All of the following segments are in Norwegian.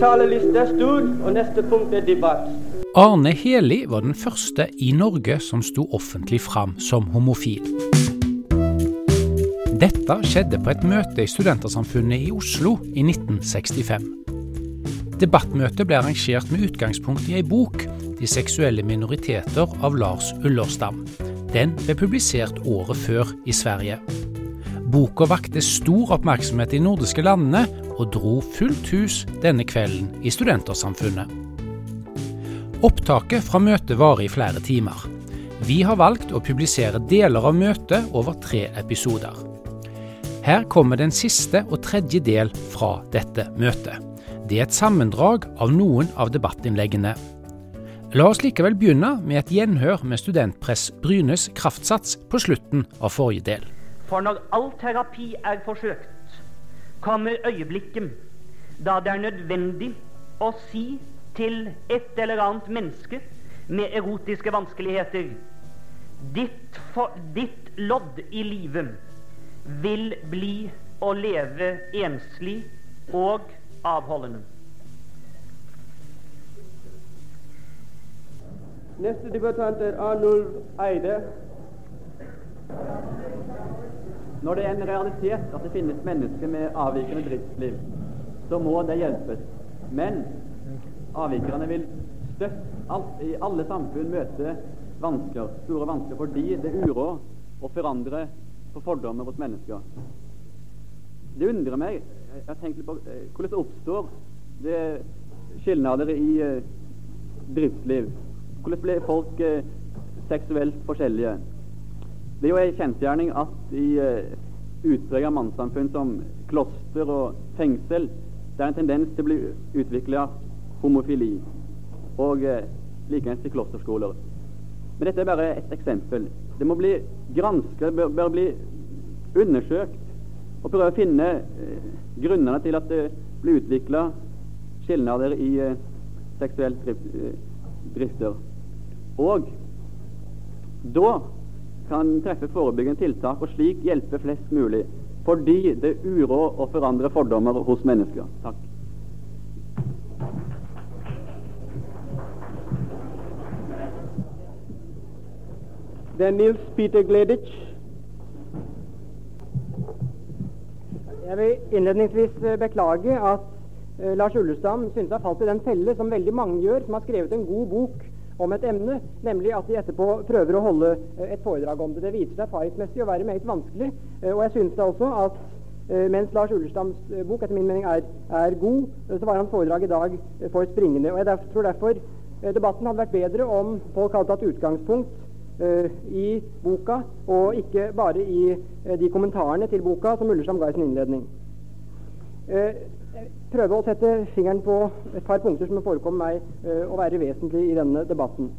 Taleliste er stor, og neste punkt er debatt. Arne Heli var den første i Norge som sto offentlig fram som homofil. Dette skjedde på et møte i Studentersamfunnet i Oslo i 1965. Debattmøtet ble arrangert med utgangspunkt i ei bok, 'De seksuelle minoriteter' av Lars Ullerstam. Den ble publisert året før i Sverige. Boka vakte stor oppmerksomhet i nordiske landene, og dro fullt hus denne kvelden i Studentersamfunnet. Opptaket fra møtet varer i flere timer. Vi har valgt å publisere deler av møtet over tre episoder. Her kommer den siste og tredje del fra dette møtet. Det er et sammendrag av noen av debattinnleggene. La oss likevel begynne med et gjenhør med studentpress Brynes kraftsats på slutten av forrige del. For når all terapi er forsøkt, kommer øyeblikket da det er nødvendig å si til et eller annet menneske med erotiske vanskeligheter ditt, for, ditt lodd i livet vil bli å leve enslig og avholdende. Neste debattant er Arnulf Eide. Når det er en realitet at det finnes mennesker med avvikende driftsliv, så må det hjelpes. Men avvikerne vil støtt alt, i alle samfunn møte vansker, store vansker fordi det uråd å forandre på fordommer hos mennesker. Det undrer meg Jeg tenkt på eh, hvordan det oppstår det skilnader i eh, driftsliv. Hvordan blir folk eh, seksuelt forskjellige? Det er jo en kjensgjerning at i uh, utprega mannssamfunn som kloster og fengsel, det er en tendens til å bli utvikla homofili, og uh, likeens i klosterskoler. Men dette er bare et eksempel. Det må bli gransket, det bør, bør bli undersøkt, og prøve å finne uh, grunnene til at det blir utvikla skilnader i uh, seksuelt drifter. Og da kan treffe forebyggende tiltak og slik hjelpe flest mulig. Fordi det uråd å forandre fordommer hos mennesker. Takk. Det er Nils Peter Gleditsch. Jeg vil innledningsvis eh, beklage at uh, Lars Ullestam synes har falt i den felle som veldig mange gjør, som har skrevet en god bok om et emne, nemlig at de etterpå prøver å holde eh, et foredrag om det. Det viser seg erfaringsmessig å være meget vanskelig. Eh, og jeg synes da også at eh, mens Lars Ullerstams bok etter min mening er, er god, så var hans foredrag i dag for springende. Og jeg derfor, tror derfor debatten hadde vært bedre om folk hadde tatt utgangspunkt i boka, og ikke bare i de kommentarene til boka som Ullerstam ga i sin innledning prøve å sette fingeren på et par punkter som forekommer meg uh, å være vesentlig i denne debatten.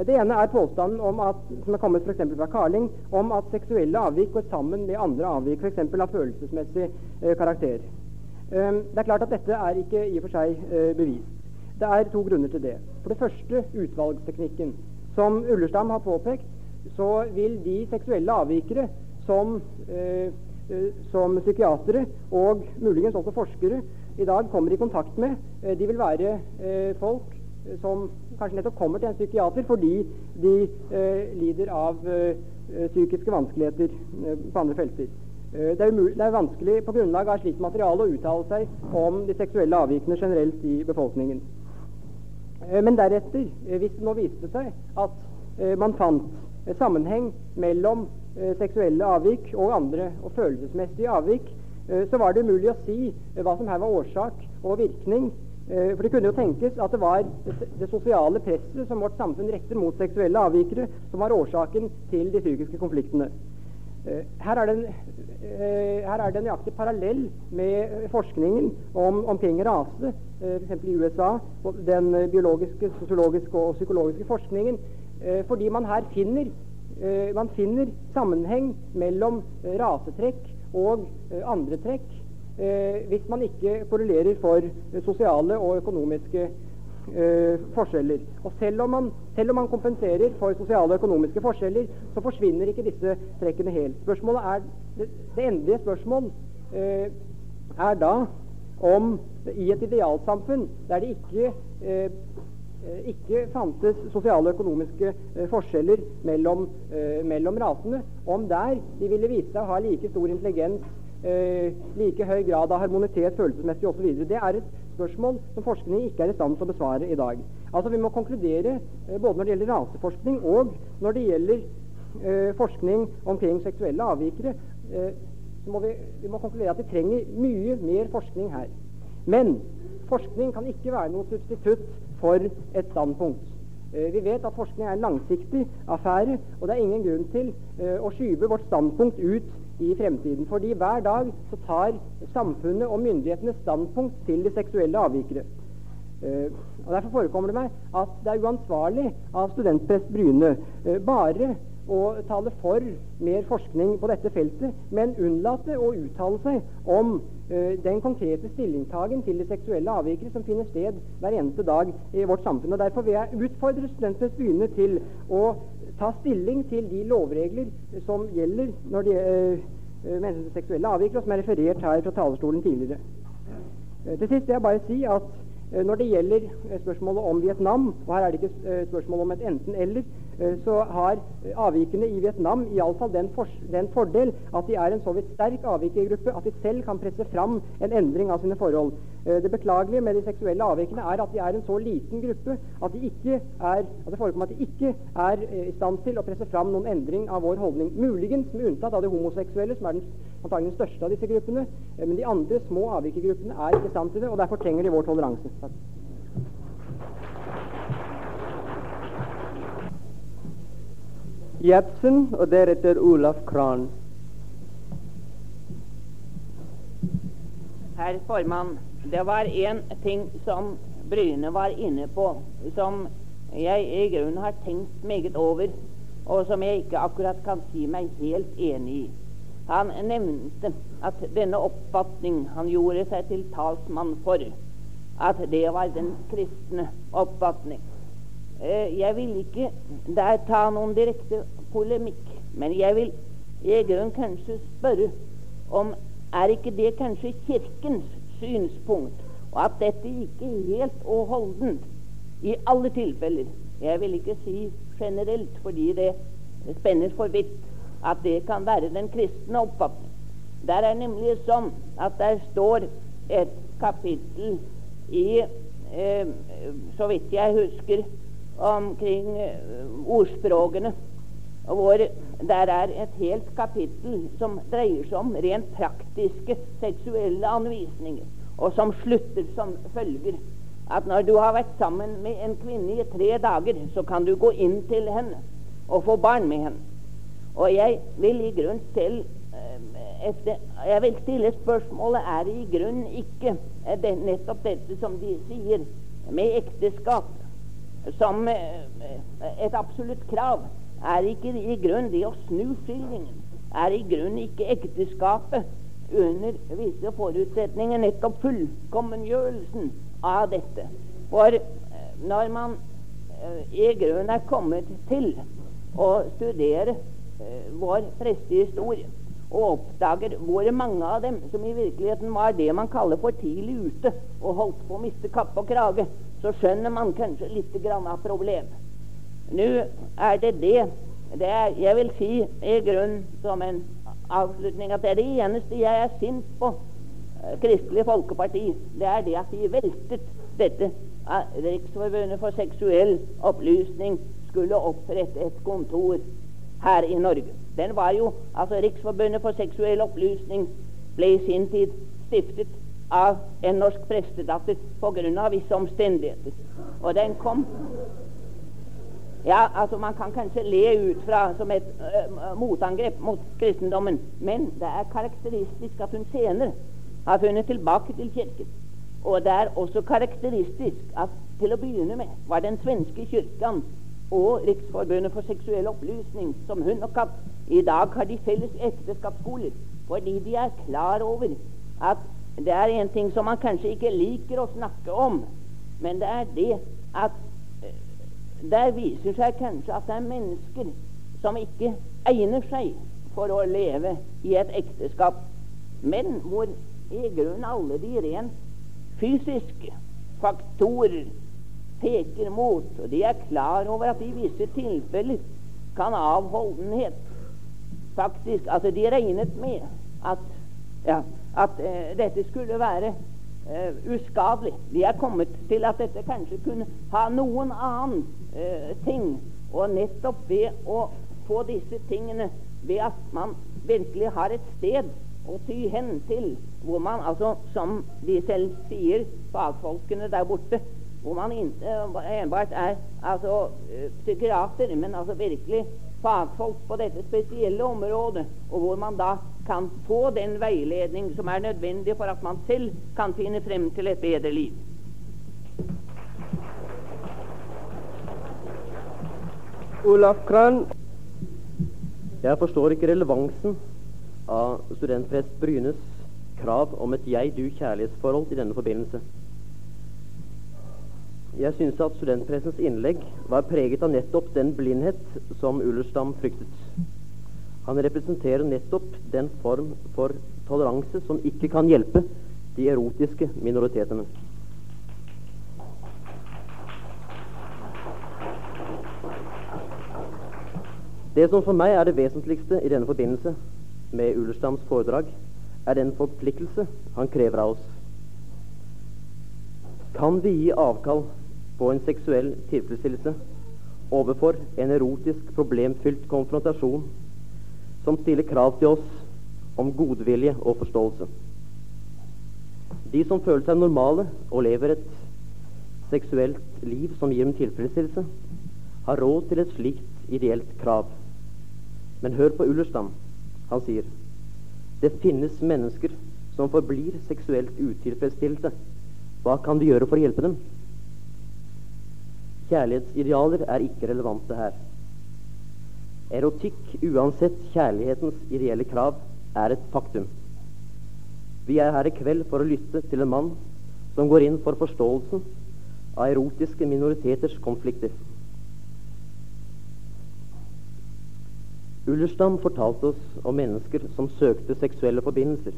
Det ene er påstanden om at, som er kommet for fra Carling, om at seksuelle avvik går sammen med andre avvik, f.eks. av følelsesmessig uh, karakter. Um, det er klart at dette er ikke i og for seg bevist. Det er to grunner til det. For det første utvalgsteknikken. Som Ullerstam har påpekt, så vil de seksuelle avvikere som, som psykiatere og muligens også forskere i dag kommer i kontakt med, eh, de vil være eh, folk eh, som kanskje nettopp kommer til en psykiater fordi de lider av psykiske vanskeligheter på andre felter. Det er, det er vanskelig på grunnlag av slikt materiale å uttale seg om de seksuelle avvikene generelt i befolkningen. Men deretter, hvis det nå viste seg at man fant sammenheng mellom seksuelle avvik og andre og følelsesmessige avvik, så var det umulig å si eh, hva som her var årsak og virkning. Eh, for det kunne jo tenkes at det var det sosiale presset som vårt samfunn retter mot seksuelle avvikere, som var årsaken til de psykiske konfliktene. Her er, det en, er det en nøyaktig parallell med forskningen om, omkring rase, f.eks. i USA. Den biologiske, sosiologiske og psykologiske forskningen. Fordi man her finner, man finner sammenheng mellom rasetrekk og eh, andre trekk eh, hvis man ikke korrelerer for sosiale og økonomiske eh, forskjeller. Og selv om, man, selv om, man, kompenserer for sosiale og økonomiske forskjeller, så forsvinner ikke disse trekkene helt. Spørsmålet er, Det, endelige spørsmål er da om i et idealsamfunn der det ikke ikke fantes sosiale og økonomiske eh, forskjeller mellom, eh, mellom, rasene, om der de ville vise seg å ha like stor intelligens, eh, like høy grad av harmonitet følelsesmessig osv. Det er et spørsmål som forskning ikke er i stand til å besvare i dag. Altså Vi må konkludere eh, både når det gjelder raseforskning og når det gjelder eh, forskning omkring seksuelle avvikere. Eh, så må vi, vi må konkludere at vi trenger mye mer forskning her. Men forskning kan ikke være noe substitutt for et standpunkt. Eh, vi vet at forskning er en langsiktig affære, og det er ingen grunn til eh, å skyve vårt standpunkt ut i fremtiden. Fordi hver dag så tar samfunnet og myndighetene standpunkt til de seksuelle avvikere. Uh, og Derfor forekommer det meg at det er uansvarlig av studentprest Bryne bare å tale for mer forskning på dette feltet, men unnlate å uttale seg om uh, den konkrete stillingtagen til de seksuelle avvikere som finner sted hver eneste dag i vårt samfunn. Og Derfor vil jeg utfordre studentenes byene til å ta stilling til de lovregler som gjelder når de, uh, seksuelle avvikere, som er referert her fra talerstolen tidligere. Uh, til sist vil jeg bare si at når det gjelder spørsmålet om Vietnam, og her er det ikke spørsmål om et enten-eller, så har avvikene i Vietnam iallfall den, for, den fordel at de er en så vidt sterk avvikergruppe at de selv kan presse fram en endring av sine forhold. Eh, det beklagelige med de seksuelle avvikene er at de er en så liten gruppe at, de ikke er, det forekommer at de ikke er eh, i stand til å presse fram noen endring av vår holdning. Muligens med unntatt av de homoseksuelle, som er den, antagelig den største av disse gruppene. Men de andre små avvikergruppene er ikke i stand til det, og derfor trenger de vår toleranse. Takk. Jepsen og deretter Olaf Kran. Herr formann, det var én ting som Bryne var inne på, som jeg i grunnen har tenkt meget over, og som jeg ikke akkurat kan si meg helt enig i. Han nevnte at denne oppfatning han gjorde seg til talsmann for, at det var den kristne oppfatning. Eh, jeg vil ikke der ta noen direkte polemikk, men jeg vil i grunnen kanskje spørre om er ikke det kanskje Kirkens synspunkt, og at dette ikke helt og holdent i alle tilfeller. Jeg vil ikke si generelt, fordi det spenner for vidt at det kan være den kristne oppfatning. Der er nemlig sånn at der står et kapittel i, eh, så vidt jeg husker, omkring uh, ordspråkene, hvor der er et helt kapittel som dreier seg om rent praktiske seksuelle anvisninger, og som slutter som følger. At når du har vært sammen med en kvinne i tre dager, så kan du gå inn til henne og få barn med henne. Og jeg vil i grunn selv uh, Jeg vil stille spørsmålet er det i grunnen ikke nettopp dette som de sier med ekteskap som eh, et absolutt krav, er ikke i grunn det å snu skillingen. Er i grunn ikke ekteskapet under visse forutsetninger nettopp fullkommengjørelsen av dette. For eh, når man eh, i grunn er kommet til å studere vår prestehistorie, og oppdager hvor mange av dem som i virkeligheten var det man kaller for tidlig ute og holdt på å miste kappe og krage, så skjønner man kanskje litt grann av problemet. Nå er det det, det er, Jeg vil si i grunnen som en avslutning at det er det eneste jeg er sint på eh, Kristelig Folkeparti. Det er det at de veltet dette at Riksforbundet for seksuell opplysning skulle opprette et kontor her i Norge. Den var jo, altså Riksforbundet for seksuell opplysning ble i sin tid stiftet av en norsk prestedatter pga. visse omstendigheter. Og den kom Ja, altså Man kan kanskje le ut fra som et uh, motangrep mot kristendommen, men det er karakteristisk at hun senere har funnet tilbake til Kirken. Og det er også karakteristisk at til å begynne med var den svenske kirken og Riksforbundet for seksuell opplysning som hun og Kapp, I dag har de felles ekteskapsskoler fordi de er klar over at det er en ting som man kanskje ikke liker å snakke om, men det er det at eh, der viser seg kanskje at det er mennesker som ikke egner seg for å leve i et ekteskap, men hvor i grunnen alle de rent fysiske faktorer peker mot, og de er klar over at i visse tilfeller kan avholdenhet faktisk Altså, de regnet med at, ja, at eh, dette skulle være eh, uskadelig. De er kommet til at dette kanskje kunne ha noen annen eh, ting. Og nettopp ved å få disse tingene ved at man virkelig har et sted å ty hen til, hvor man altså, som de selv sier, fagfolkene der borte, hvor man ikke enbart er altså, psykiater, men altså virkelig fagfolk på dette spesielle området, og hvor man da kan få den veiledning som er nødvendig for at man selv kan finne frem til et bedre liv. Olaf Kran. Jeg forstår ikke relevansen av studentprest Brynes krav om et jeg-du-kjærlighetsforhold i denne forbindelse. Jeg syns at studentpressens innlegg var preget av nettopp den blindhet som Ullerstam fryktet. Han representerer nettopp den form for toleranse som ikke kan hjelpe de erotiske minoritetene. Det som for meg er det vesentligste i denne forbindelse med Ullerstams foredrag, er den forpliktelse han krever av oss. Kan vi gi avkall på en seksuell tilfredsstillelse overfor en erotisk, problemfylt konfrontasjon som stiller krav til oss om godvilje og forståelse? De som føler seg normale og lever et seksuelt liv som gir dem tilfredsstillelse, har råd til et slikt ideelt krav. Men hør på Ullerstam. Han sier det finnes mennesker som forblir seksuelt utilfredsstilte. Hva kan vi gjøre for å hjelpe dem? Kjærlighetsidealer er ikke relevante her. Erotikk, uansett kjærlighetens ideelle krav, er et faktum. Vi er her i kveld for å lytte til en mann som går inn for forståelsen av erotiske minoriteters konflikter. Ullerstam fortalte oss om mennesker som søkte seksuelle forbindelser.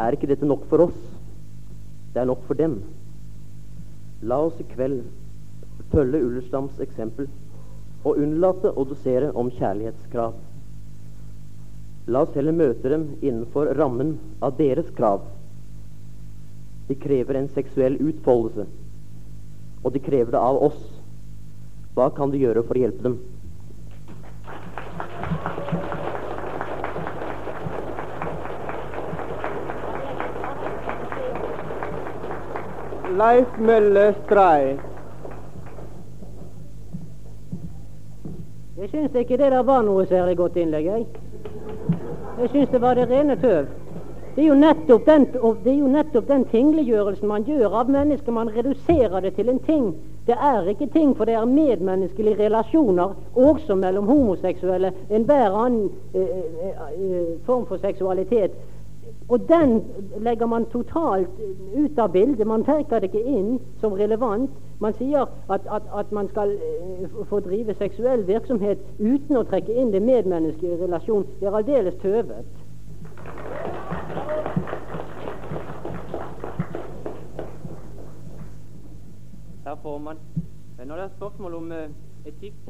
Er ikke dette nok for oss? Det er nok for dem. La oss i kveld følge Ullerstams eksempel og unnlate å dosere om kjærlighetskrav. La oss heller møte dem innenfor rammen av deres krav. De krever en seksuell utfoldelse, og de krever det av oss. Hva kan du gjøre for å hjelpe dem? Leif Mølle Stray. Jeg syns ikke det der var noe særlig godt innlegg, jeg. Jeg syns det var det rene tøv. Det er jo nettopp den, det er tingliggjørelsen man gjør av mennesker. Man reduserer det til en ting. Det er ikke ting, for det er medmenneskelige relasjoner, også mellom homoseksuelle, enhver annen eh, eh, eh form for seksualitet. Og den legger man totalt ut av bildet. Man tenker det ikke inn som relevant. Man sier at, at, at man skal uh, få drive seksuell virksomhet uten å trekke inn det medmenneskelige relasjon. Det er aldeles tøvet. Herr formann, når det er spørsmål om uh, etikk,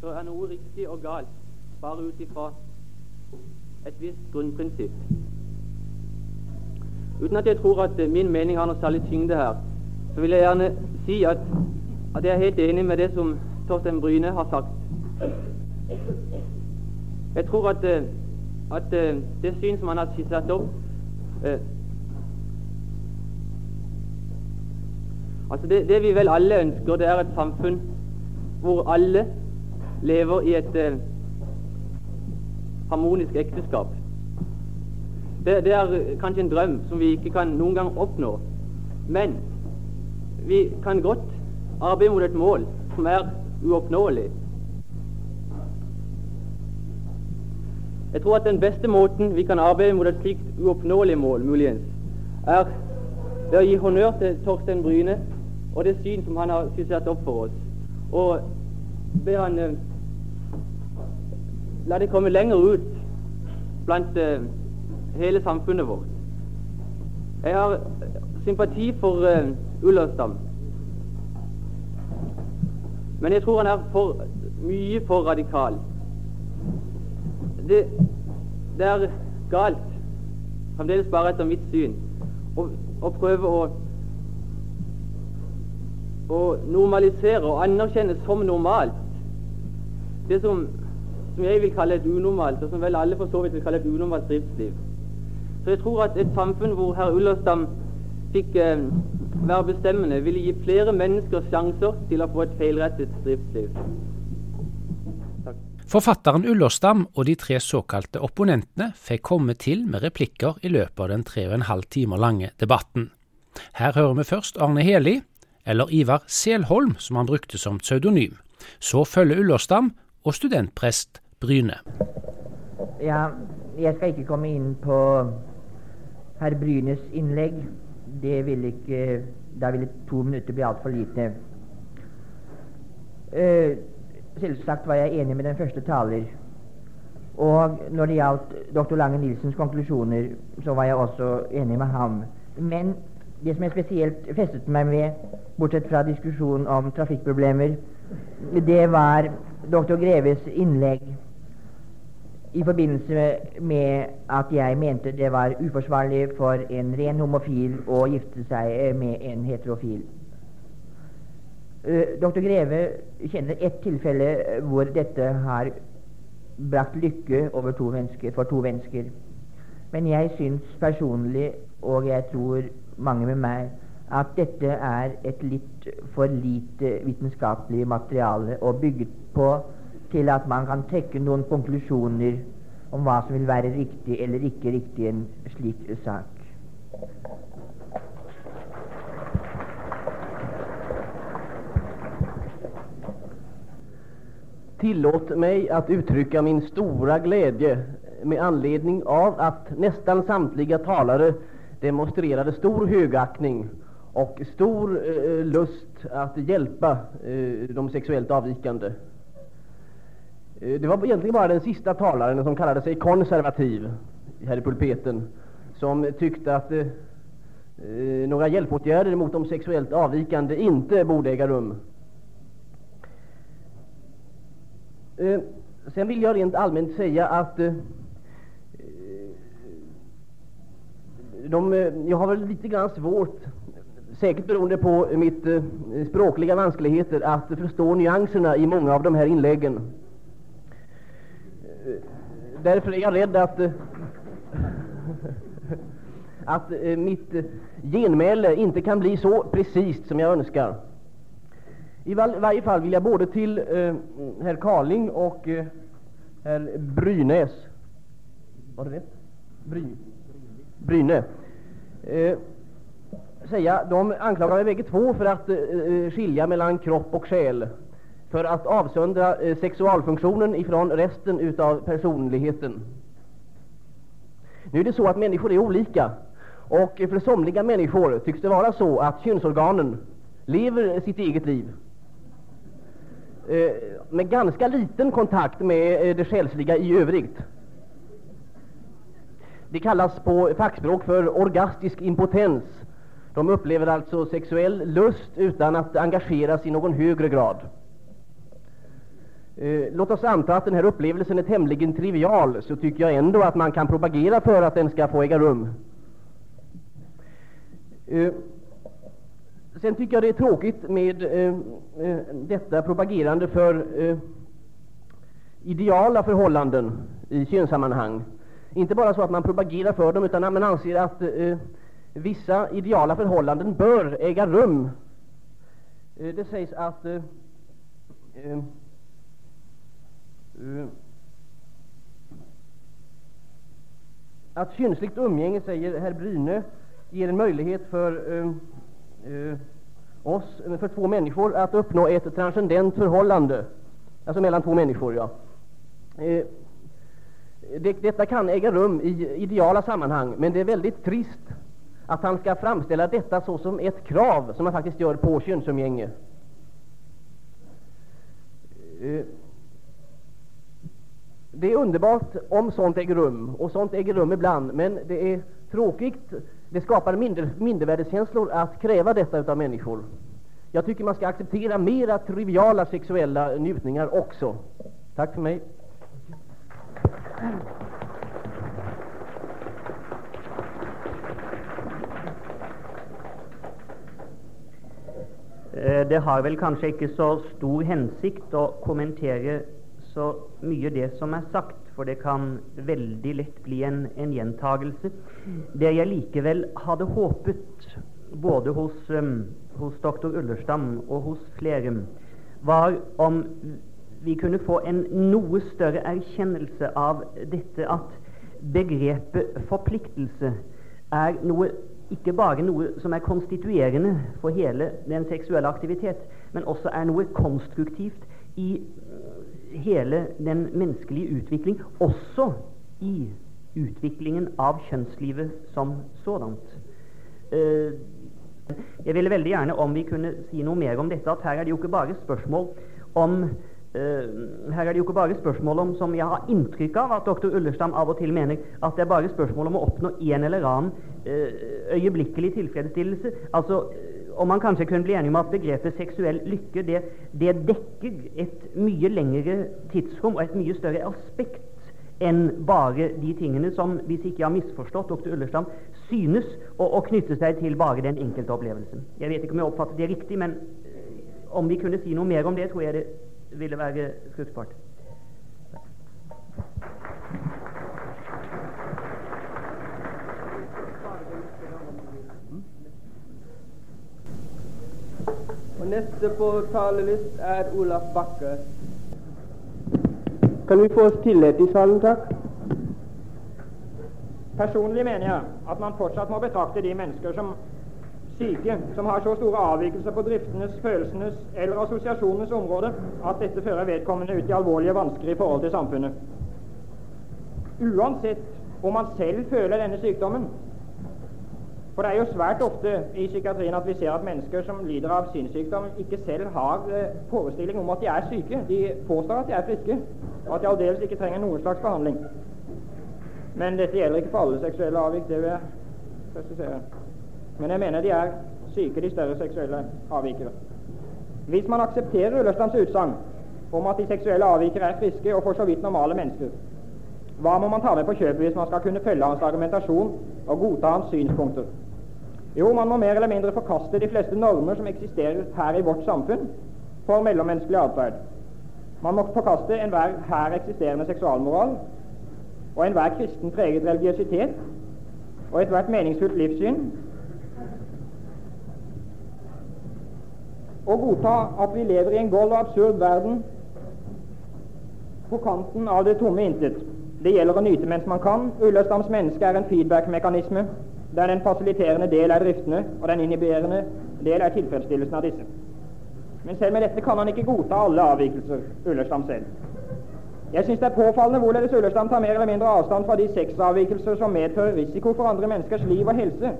så er noe riktig og galt bare ut ifra et visst grunnprinsipp. Uten at jeg tror at eh, min mening har noe særlig tyngde her, så vil jeg gjerne si at, at jeg er helt enig med det som Torstein Bryne har sagt. Jeg tror at, eh, at eh, det syn som han har skissert opp Altså det, det, vi vel alle ønsker, det er et samfunn hvor alle lever i et harmonisk ekteskap. Det, det, er kanskje en drøm som vi ikke kan noen gang oppnå. Men vi kan godt arbeide mot et mål som er uoppnåelig. Jeg tror at den beste måten vi kan arbeide mot et slikt uoppnåelig mål, muligens, er ved å gi honnør til Torstein Bryne og det syn som han har skissert opp for oss, og be han eh, la det komme lenger ut blant eh, hele samfunnet vårt. Jeg har sympati for uh, Ullerstam. Men jeg tror han er for mye for radikal. Det, det er galt, fremdeles bare etter mitt syn, å, å prøve å, å normalisere og anerkjenne som normalt det som, som jeg vil kalle et unormalt, og som vel alle for så vidt vil kalle et unormalt driftsliv. Så jeg tror at et samfunn hvor herr Ullerstam fikk eh, være bestemmende, ville gi flere mennesker sjanser til å få et feilrettet driftsliv. Takk. Forfatteren Ullerstam og de tre såkalte opponentene fikk komme til med replikker i løpet av den tre og en halv timer lange debatten. Her hører vi først Arne Heli, eller Ivar Selholm som han brukte som pseudonym. Så følger Ullerstam og studentprest Bryne. Ja, jeg skal ikke komme inn på herr Brynes innlegg. Det vil ikke Da ville to minutter bli altfor lite. Uh, selvsagt var jeg enig med den første taler. Og når det gjaldt doktor Lange Nilsens konklusjoner, så var jeg også enig med ham. Men det som jeg spesielt festet meg med, bortsett fra diskusjonen om trafikkproblemer, det var doktor Greves innlegg i forbindelse med at jeg mente det var uforsvarlig for en ren homofil å gifte seg med en heterofil. Uh, Dr. Greve kjenner ett tilfelle hvor dette har brakt lykke to for to mennesker. Men jeg syns personlig, og jeg tror mange med meg, at dette er et litt for lite vitenskapelig materiale å bygge på til at man kan trekke noen konklusjoner om hva som vil være riktig eller ikke riktig i en slik sak. Tillåt meg å uttrykke min store glede med anledning av at nästan samtlige talare demonstrerte stor högaktning og stor eh, lust å hjelpe eh, de sexuellt avvikande. Eh, det var egentligen bara den sista talaren som kallade sig konservativ här i pulpeten som tyckte att eh, eh, några hjälpåtgärder mot de sexuellt avvikande inte borde äga rum. Eh, sen vill jag rent allmänt säga att eh, de, jag har väl lite grann svårt säkert beroende på mitt eh, språkliga vanskligheter att förstå nyanserna i många av de här inläggen. Eh, därför är jag rädd att, eh, eh, mitt genmäle inte kan bli så precis som jag önskar. I varje fall vill jag både till eh, herr Karling och eh, herr Brynäs Var det rätt? Bry, Bryne. Eh, säga, de anklagar mig bägge två för att eh, skilja mellan kropp och själ, för att avsöndra eh, sexualfunktionen ifrån resten utav personligheten. Nu är det så att människor är olika, och för somliga människor tycks det vara så att könsorganen lever sitt eget liv eh, med ganska liten kontakt med eh, det själsliga i övrigt. Det kallas på fackspråk för orgastisk impotens de upplever alltså sexuell lust utan att engageras i någon högre grad. Eh, låt oss anta att den här upplevelsen är tämligen trivial, så tycker jag ändå att man kan propagera för att den ska få äga rum. Eh, sen tycker jag det är tråkigt med eh, eh detta propagerande för eh, ideala förhållanden i könssammanhang. Inte bara så att man propagerar för dem, utan man anser att eh, vissa ideala förhållanden bör äga rum. Det sägs att att könsligt umgänge, säger herr Bryne, ger en möjlighet för eh, oss, för två människor, att uppnå ett transcendent förhållande, alltså mellan två människor. Ja. Eh, det, detta kan äga rum i ideala sammanhang, men det är väldigt trist att han ska framställa detta såsom ett krav som han faktiskt gör på könsumgänge. Det är underbart om sånt äger rum, och sånt äger rum ibland, men det är tråkigt det skapar minder, mindervärdeskänslor att kräva detta utav människor. Jag tycker man ska acceptera mera triviala sexuella njutningar också. Tack för mig. Eh, Det har vel kanskje ikke så stor hensikt å kommentere så mye det som er sagt, for det kan veldig lett bli en, en gjentagelse. Det jeg likevel hadde håpet, både hos, um, hos doktor Ullerstam og hos flere, var om vi kunne få en noe større erkjennelse av dette at begrepet forpliktelse er noe ikke bare noe som er konstituerende for hele den seksuelle aktivitet, men også er noe konstruktivt i hele den menneskelige utvikling, også i utviklingen av kjønnslivet som sådant. Eh, Jeg ville veldig gjerne om vi kunne si noe mer om dette, at her er det jo ikke bare spørsmål om eh, her er det jo ikke bare spørsmål om, som jeg har inntrykk av at dr. Ullerstam av og til mener, at det er bare spørsmål om å oppnå en eller annen eh, øyeblikkelig tilfredsstillelse. Altså, om man kanskje kunne bli enig om at begrepet seksuell lykke det, det dekker et mye lengre tidsrom og et mye større aspekt enn bare de tingene som, hvis ikke jeg har misforstått dr. Ullerstam, synes å, å knytte seg til bare den enkelte opplevelsen. Jeg vet ikke om jeg oppfattet det riktig, men om vi kunne si noe mer om det, tror jeg det ville være fruktbart. Og neste på talelyst er Olaf Bakke. Kan vi få stillhet i salen, takk? Personlig mener jeg at man fortsatt må betrakte de mennesker som syke, som har så store avvikelser på driftenes, følelsenes eller assosiasjonenes område at dette fører vedkommende ut i alvorlige vansker i forhold til samfunnet. Uansett om man selv føler denne sykdommen. For det er jo svært ofte i psykiatrien at vi ser at mennesker som lider av sinnssykdom, ikke selv har eh, forestilling om at de er syke. De påstår at de er friske, og at de aldeles ikke trenger noen slags behandling. Men dette gjelder ikke for alle seksuelle avvik, det vil jeg presisere. Men jeg mener de er syke, de større seksuelle avvikere. Hvis man aksepterer Ullerstams utsagn om at de seksuelle avvikere er friske og for så vidt normale mennesker, hva må man ta med på kjøpet hvis man skal kunne følge hans argumentasjon og godta hans synspunkter? Jo, man må mer eller mindre forkaste de fleste normer som eksisterer her i vårt samfunn for mellommenneskelig atferd. Man må forkaste enhver her eksisterende seksualmoral og enhver kristen preget religiøsitet og ethvert meningsfullt livssyn og godta at vi lever i en gold og absurd verden på kanten av det tomme intet. Det gjelder å nyte mens man kan. Ullestams menneske er en feedback-mekanisme, der den fasiliterende del er driftene, og den inhiberende del er tilfredsstillelsen av disse. Men selv med dette kan han ikke godta alle avvikelser, Ullerstam selv. Jeg synes det er påfallende hvorledes Ullerstam tar mer eller mindre avstand fra de sexavvikelser som medfører risiko for andre menneskers liv og helse,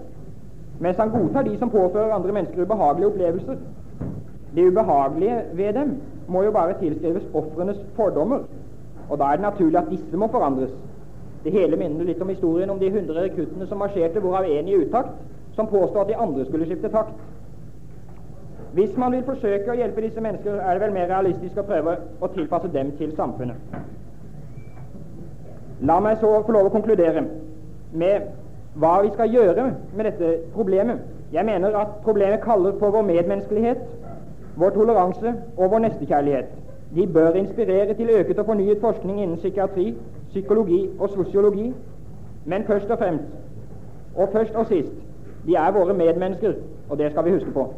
mens han godtar de som påfører andre mennesker ubehagelige opplevelser. Det ubehagelige ved dem må jo bare tilskrives ofrenes fordommer, og da er det naturlig at disse må forandres. Det hele minner litt om historien om de hundre rekruttene som marsjerte, hvorav en i utakt, som påstod at de andre skulle skifte takt. Hvis man vil forsøke å hjelpe disse mennesker, er det vel mer realistisk å prøve å tilpasse dem til samfunnet. La meg så få lov å konkludere med hva vi skal gjøre med dette problemet. Jeg mener at problemet kaller på vår medmenneskelighet, vår toleranse og vår nestekjærlighet. De bør inspirere til øket og fornyet forskning innen psykiatri, psykologi og sosiologi. Men først og fremst, og først og sist, de er våre medmennesker, og det skal vi huske på.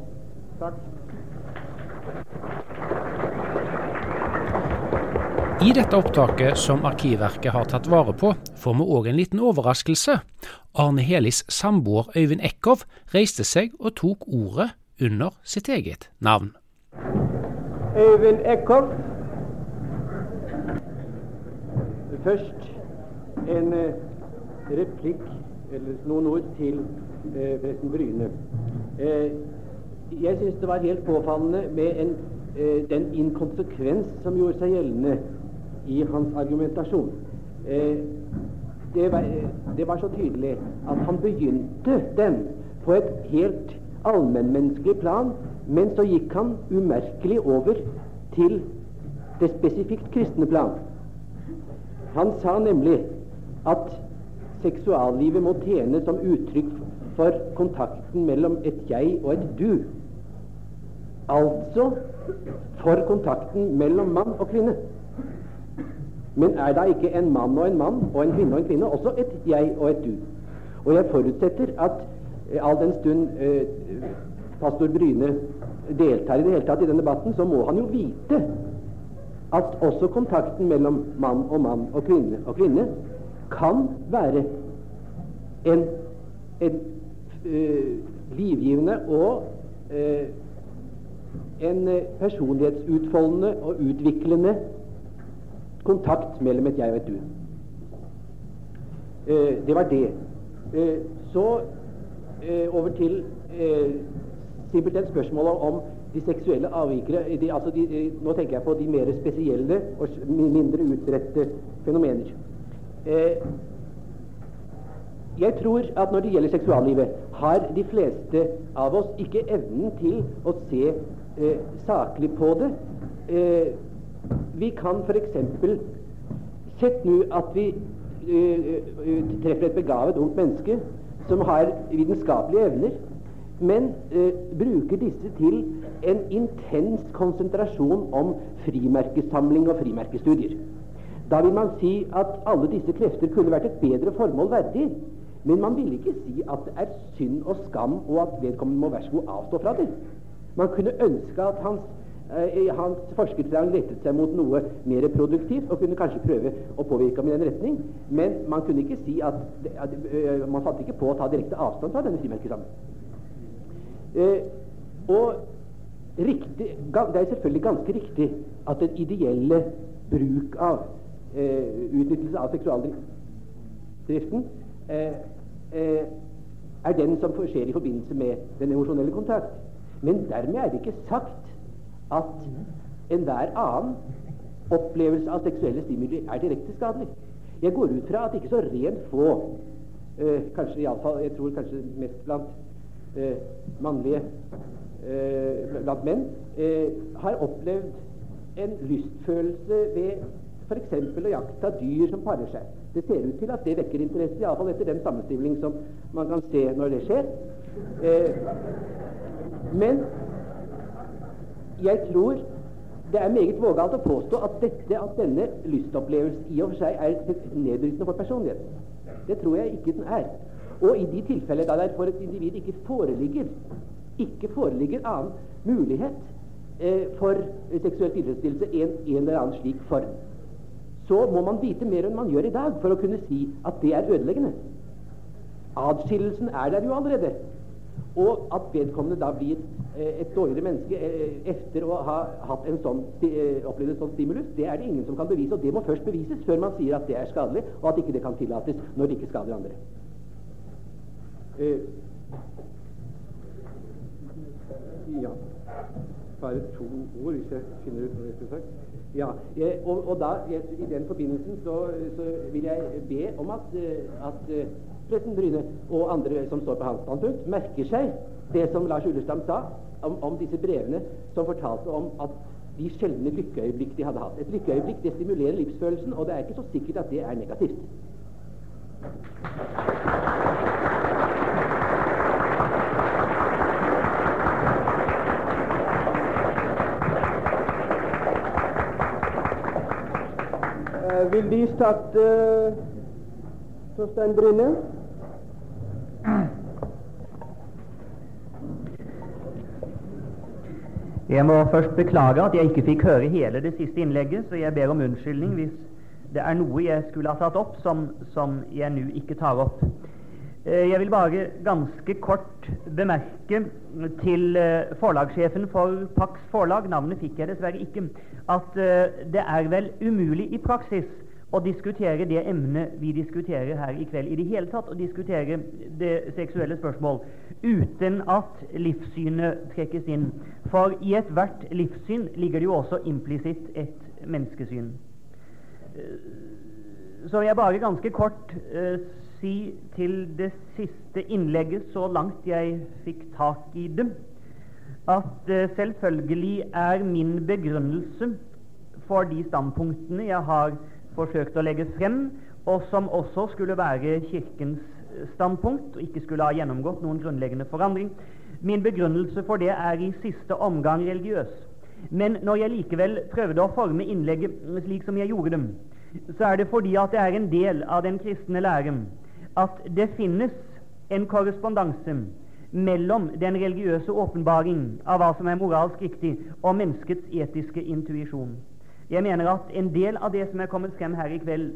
Takk. I dette opptaket som Arkivverket har tatt vare på, får vi òg en liten overraskelse. Arne Helis samboer Øyvind Eckhoff reiste seg og tok ordet under sitt eget navn. Øyvind Eckhoff. Først en eh, replikk, eller noen ord, til eh, presten Bryne. Eh, jeg syns det var helt påfallende med en, eh, den inkonsekvens som gjorde seg gjeldende i hans argumentasjon. Eh, det var, det var så tydelig at han begynte den på et helt allmennmenneskelig plan, men så gikk han umerkelig over til det spesifikt kristne plan. Han sa nemlig at seksuallivet må tjene som uttrykk for kontakten mellom et jeg og et du. Altså for kontakten mellom mann og kvinne. Men er da ikke en mann og en mann og en kvinne og en kvinne også et jeg og et du? Og jeg forutsetter at eh, all den stund eh, pastor Bryne deltar i det hele tatt i den debatten, så må han jo vite at også kontakten mellom mann og mann og kvinne og kvinne kan være en, en uh, livgivende og uh, en personlighetsutfoldende og utviklende kontakt mellom et jeg og et du. Uh, det var det. så over til simpelthen spørsmålet om de seksuelle avvikere de, altså de, Nå tenker jeg på de mer spesielle og mindre utbredte fenomener. Eh, jeg tror at når det gjelder seksuallivet, har de fleste av oss ikke evnen til å se eh, saklig på det. Eh, vi kan f.eks. Sett nå at vi eh, eh, treffer et begavet ungt menneske som har vitenskapelige evner, men eh, bruker disse til en intens konsentrasjon om frimerkesamling og frimerkestudier. Da vil man si at alle disse krefter kunne vært et bedre formål verdig. Men man vil ikke si at det er synd og skam, og at vedkommende må være så god avstå fra det. Man kunne ønske at hans, eh, hans forskertrang rettet seg mot noe mer produktivt, og kunne kanskje prøve å påvirke ham i den retning. Men man kunne ikke si at, at at Man fant ikke på å ta direkte avstand fra denne frimerkesamlingen. Eh, og riktig, det er selvfølgelig ganske riktig at den ideelle bruk av eh, utnyttelse av seksualdriften eh, eh, er den som skjer i forbindelse med den emosjonelle kontakt. Men dermed er det ikke sagt at enhver annen opplevelse av seksuelle stimuli er direkte skadelig. Jeg går ut fra at ikke så rent få, eh, kanskje iallfall jeg tror kanskje mest blant eh, mannlige eh, blant menn, eh, har opplevd en lystfølelse ved f.eks. å jakta dyr som parer seg. Det ser ut til at det vekker interesse, iallfall etter den sammenstilling som man kan se når det skjer. Eh, men jeg tror det er meget vågalt å påstå at, dette, at denne lystopplevelsen i og for seg er nedbrytende for personligheten. Det tror jeg ikke den er. Og i de tilfeller da det for et individ ikke foreligger ikke foreligger annen mulighet eh, for seksuell tilfredsstillelse enn en eller annen slik form, så må man vite mer enn man gjør i dag for å kunne si at det er ødeleggende. Adskillelsen er der jo allerede. Og at vedkommende da blir eh, et dårligere menneske eh, etter å ha hatt en sånn, eh, opplevd en sånn stimulus, det er det ingen som kan bevise. Og det må først bevises før man sier at det er skadelig, og at ikke det kan tillates når det ikke skader andre. Eh, ja. Bare to ord, hvis jeg finner ut noe jeg. Ja, og, og da, I den forbindelsen så, så, vil jeg be om at, eh, at eh, presten Bryne og andre som står på hans standpunkt, merker seg det som Lars Ullestam sa om, om, disse brevene som fortalte om at de sjeldne lykkeøyeblikk de hadde hatt. Et lykkeøyeblikk det stimulerer livsfølelsen, og det er ikke så sikkert at det er negativt. Vil De starte, Torstein Bryne? Jeg må først beklage at jeg ikke fikk høre hele det siste innlegget, så jeg ber om unnskyldning hvis det er noe jeg skulle ha tatt opp som, som jeg nå ikke tar opp. Eh, jeg vil bare ganske kort bemerke til eh, forlagssjefen for Pax Forlag, navnet fikk jeg dessverre ikke, at eh, det er vel umulig i praksis å diskutere det emnet vi diskuterer her i kveld, i det hele tatt å diskutere det seksuelle spørsmål uten at livssynet trekkes inn. For i ethvert livssyn ligger det jo også implisitt et menneskesyn. så vil jeg bare ganske kort uh, si til det siste innlegget, så langt jeg fikk tak i det, at uh, selvfølgelig er min begrunnelse for de standpunktene jeg har forsøkt å legge frem, og som også skulle være Kirkens standpunkt og ikke skulle ha gjennomgått noen grunnleggende forandring. Min begrunnelse for det er i siste omgang religiøs. Men når jeg likevel prøvde å forme innlegget slik som jeg gjorde dem, så er det fordi at det er en del av den kristne læren at det finnes en korrespondanse mellom den religiøse åpenbaring av hva som er moralsk riktig, og menneskets etiske intuisjon. Jeg mener at en del av det som er kommet frem her i kveld,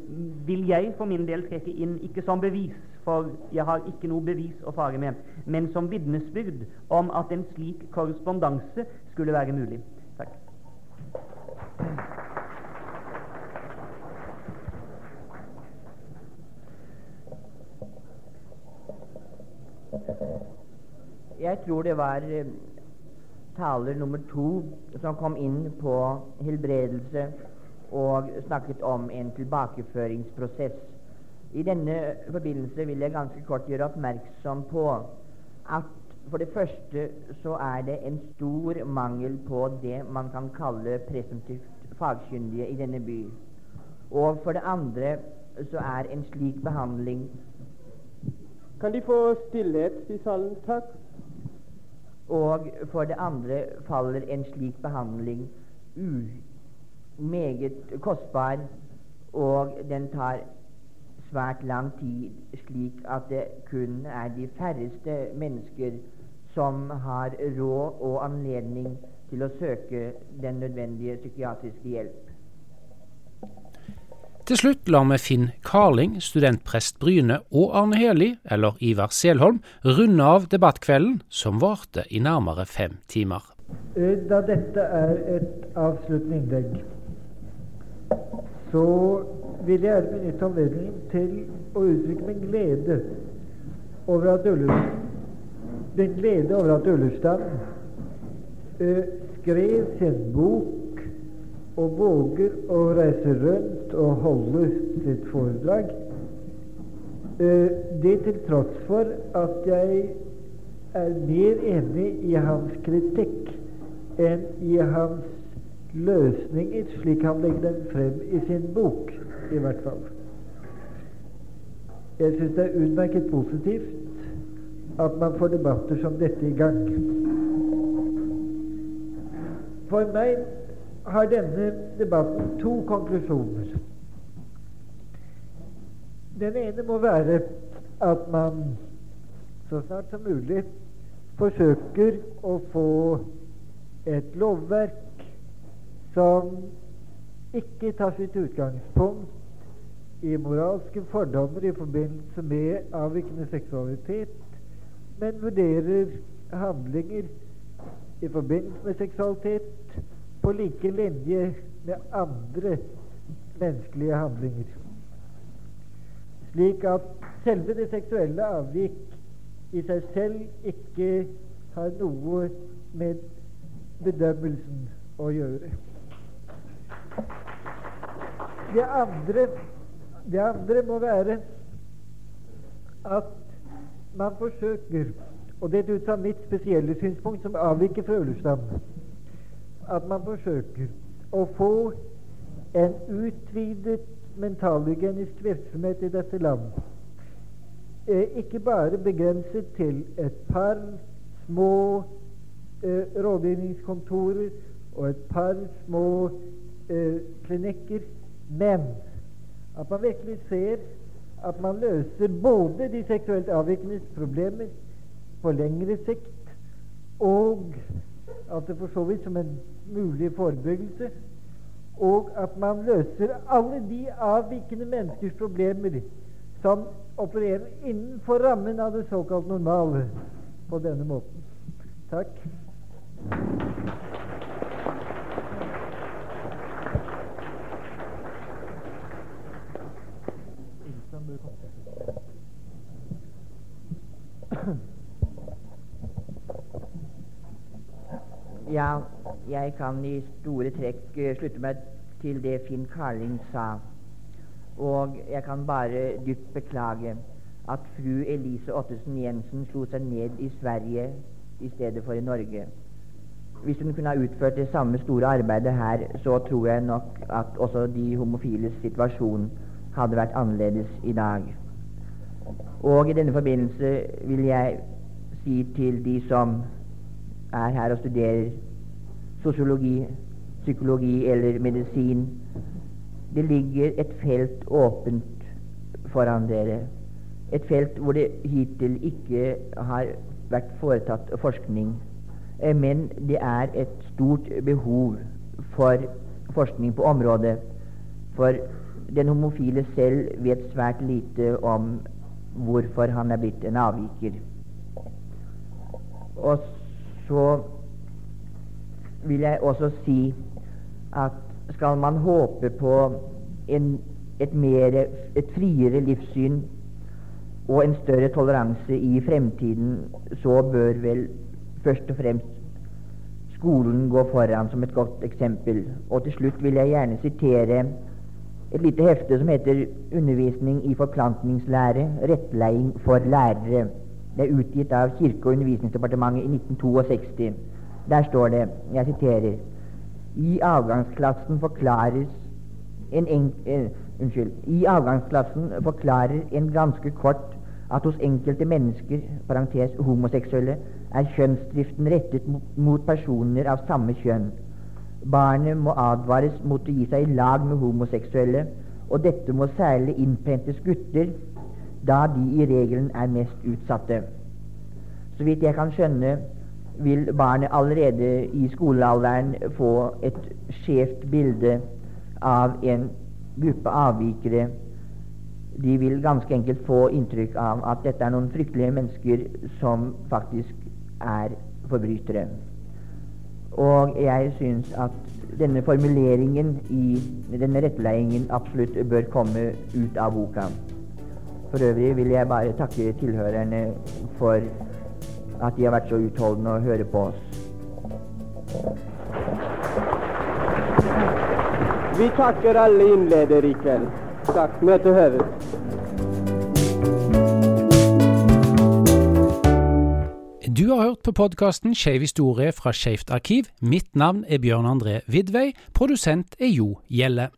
vil jeg for min del trekke inn ikke som bevis, for jeg har ikke noe bevis å fare med, men som vitnesbyrd om at en slik korrespondanse skulle være mulig. Takk. Jeg tror det var eh, taler nummer to som kom inn på helbredelse og snakket om en tilbakeføringsprosess. I denne forbindelse vil jeg ganske kort gjøre oppmerksom på at for det første så er det en stor mangel på det man kan kalle presumptivt fagkyndige i denne by. Og for det andre så er en slik behandling Kan de få stillhet i salen, takk? Og for det andre faller en slik behandling u meget kostbar, og den tar svært lang tid, slik at det kun er de færreste mennesker som har råd og anledning til å søke den nødvendige psykiatriske hjelp. Til slutt lar vi Finn Karling, studentprest Bryne og Arne Heli, eller Ivar Selholm, runde av debattkvelden, som varte i nærmere fem timer. Da dette er et avsluttende innlegg, så vil jeg benytte anledningen til å uttrykke min glede over at Ullestad glede over at Ullestad uh, skrev sin bok og våger å reise rundt og holde sitt foredrag. Uh, det til tross for at jeg er mer enig i hans kritikk enn i hans løsninger, slik han legger dem frem i sin bok, i hvert fall. Jeg syns det er utmerket positivt at man får debatter som dette i gang. For meg har denne debatten to konklusjoner. Den ene må være at man så snart som mulig forsøker å få et lovverk som ikke tar sitt utgangspunkt i moralske fordommer i forbindelse med avvikende seksualitet, men vurderer handlinger i forbindelse med seksualitet på like linje med andre menneskelige handlinger. Slik at selve det seksuelle avvik i seg selv ikke har noe med bedømmelsen å gjøre. Det andre, det andre må være at man forsøker, og det er ut fra mitt spesielle synspunkt som avviker fra Ullestad, at man forsøker å få en utvidet mentalhygienisk virksomhet i dette land. Eh, ikke bare begrenset til et par små eh, rådgivningskontorer og et par små eh, klinikker, men at man virkelig ser at man løser både de seksuelt avvikende problemer på lengre sikt, og at det for så vidt som en mulig forebyggelse, og at man løser alle de avvikende menneskers problemer som opererer innenfor rammen av det såkalt normale på denne måten. Takk. Ja, jeg kan i store trekk uh, slutte meg til det Finn Karling sa. og jeg kan bare dypt beklage at fru Elise Ottesen Jensen slo seg ned i Sverige i stedet for i Norge. Hvis hun kunne ha utført det samme store arbeidet her, så tror jeg nok at også de homofiles situasjon hadde vært annerledes i dag. Og i denne forbindelse vil jeg si til de som er her og studerer sosiologi, psykologi eller medisin Det ligger et felt åpent foran dere. Et felt hvor det hittil ikke har vært foretatt forskning. Eh, men det er et stort behov for forskning på området. For den homofile selv vet svært lite om hvorfor han er blitt en avviker. Og så vil jeg også si at skal man håpe på en, et, mere, et friere livssyn og en større toleranse i fremtiden, så bør vel først og fremst skolen gå foran som et godt eksempel. Og til slutt vil jeg gjerne sitere et lite hefte som heter 'Undervisning i forplantningslære rettleiing for lærere'. Det er utgitt av Kirke- og undervisningsdepartementet i 1962. Der står det, jeg siterer I avgangsklassen forklares en enk, eh, unnskyld, I avgangsklassen forklarer en ganske kort at hos enkelte mennesker, parentes homoseksuelle, er kjønnsdriften rettet mot personer av samme kjønn. Barnet må advares mot å gi seg i lag med homoseksuelle, og dette må særlig innprentes gutter, da de i regelen er mest utsatte. Så vidt jeg kan skjønne, vil barnet allerede i skolealderen få et skjevt bilde av en gruppe avvikere de vil ganske enkelt få inntrykk av at dette er noen fryktelige mennesker som faktisk er forbrytere. Og jeg syns at denne formuleringen i denne rettledningen absolutt bør komme ut av boka. For øvrig vil jeg bare takke tilhørerne for at de har vært så utholdende å høre på oss. Vi takker alle innledere i kveld. Takk. Møtet høves. Du har hørt på podkasten Skeiv historie fra Skeivt arkiv. Mitt navn er Bjørn André Vidvei. Produsent er Jo Gjelle.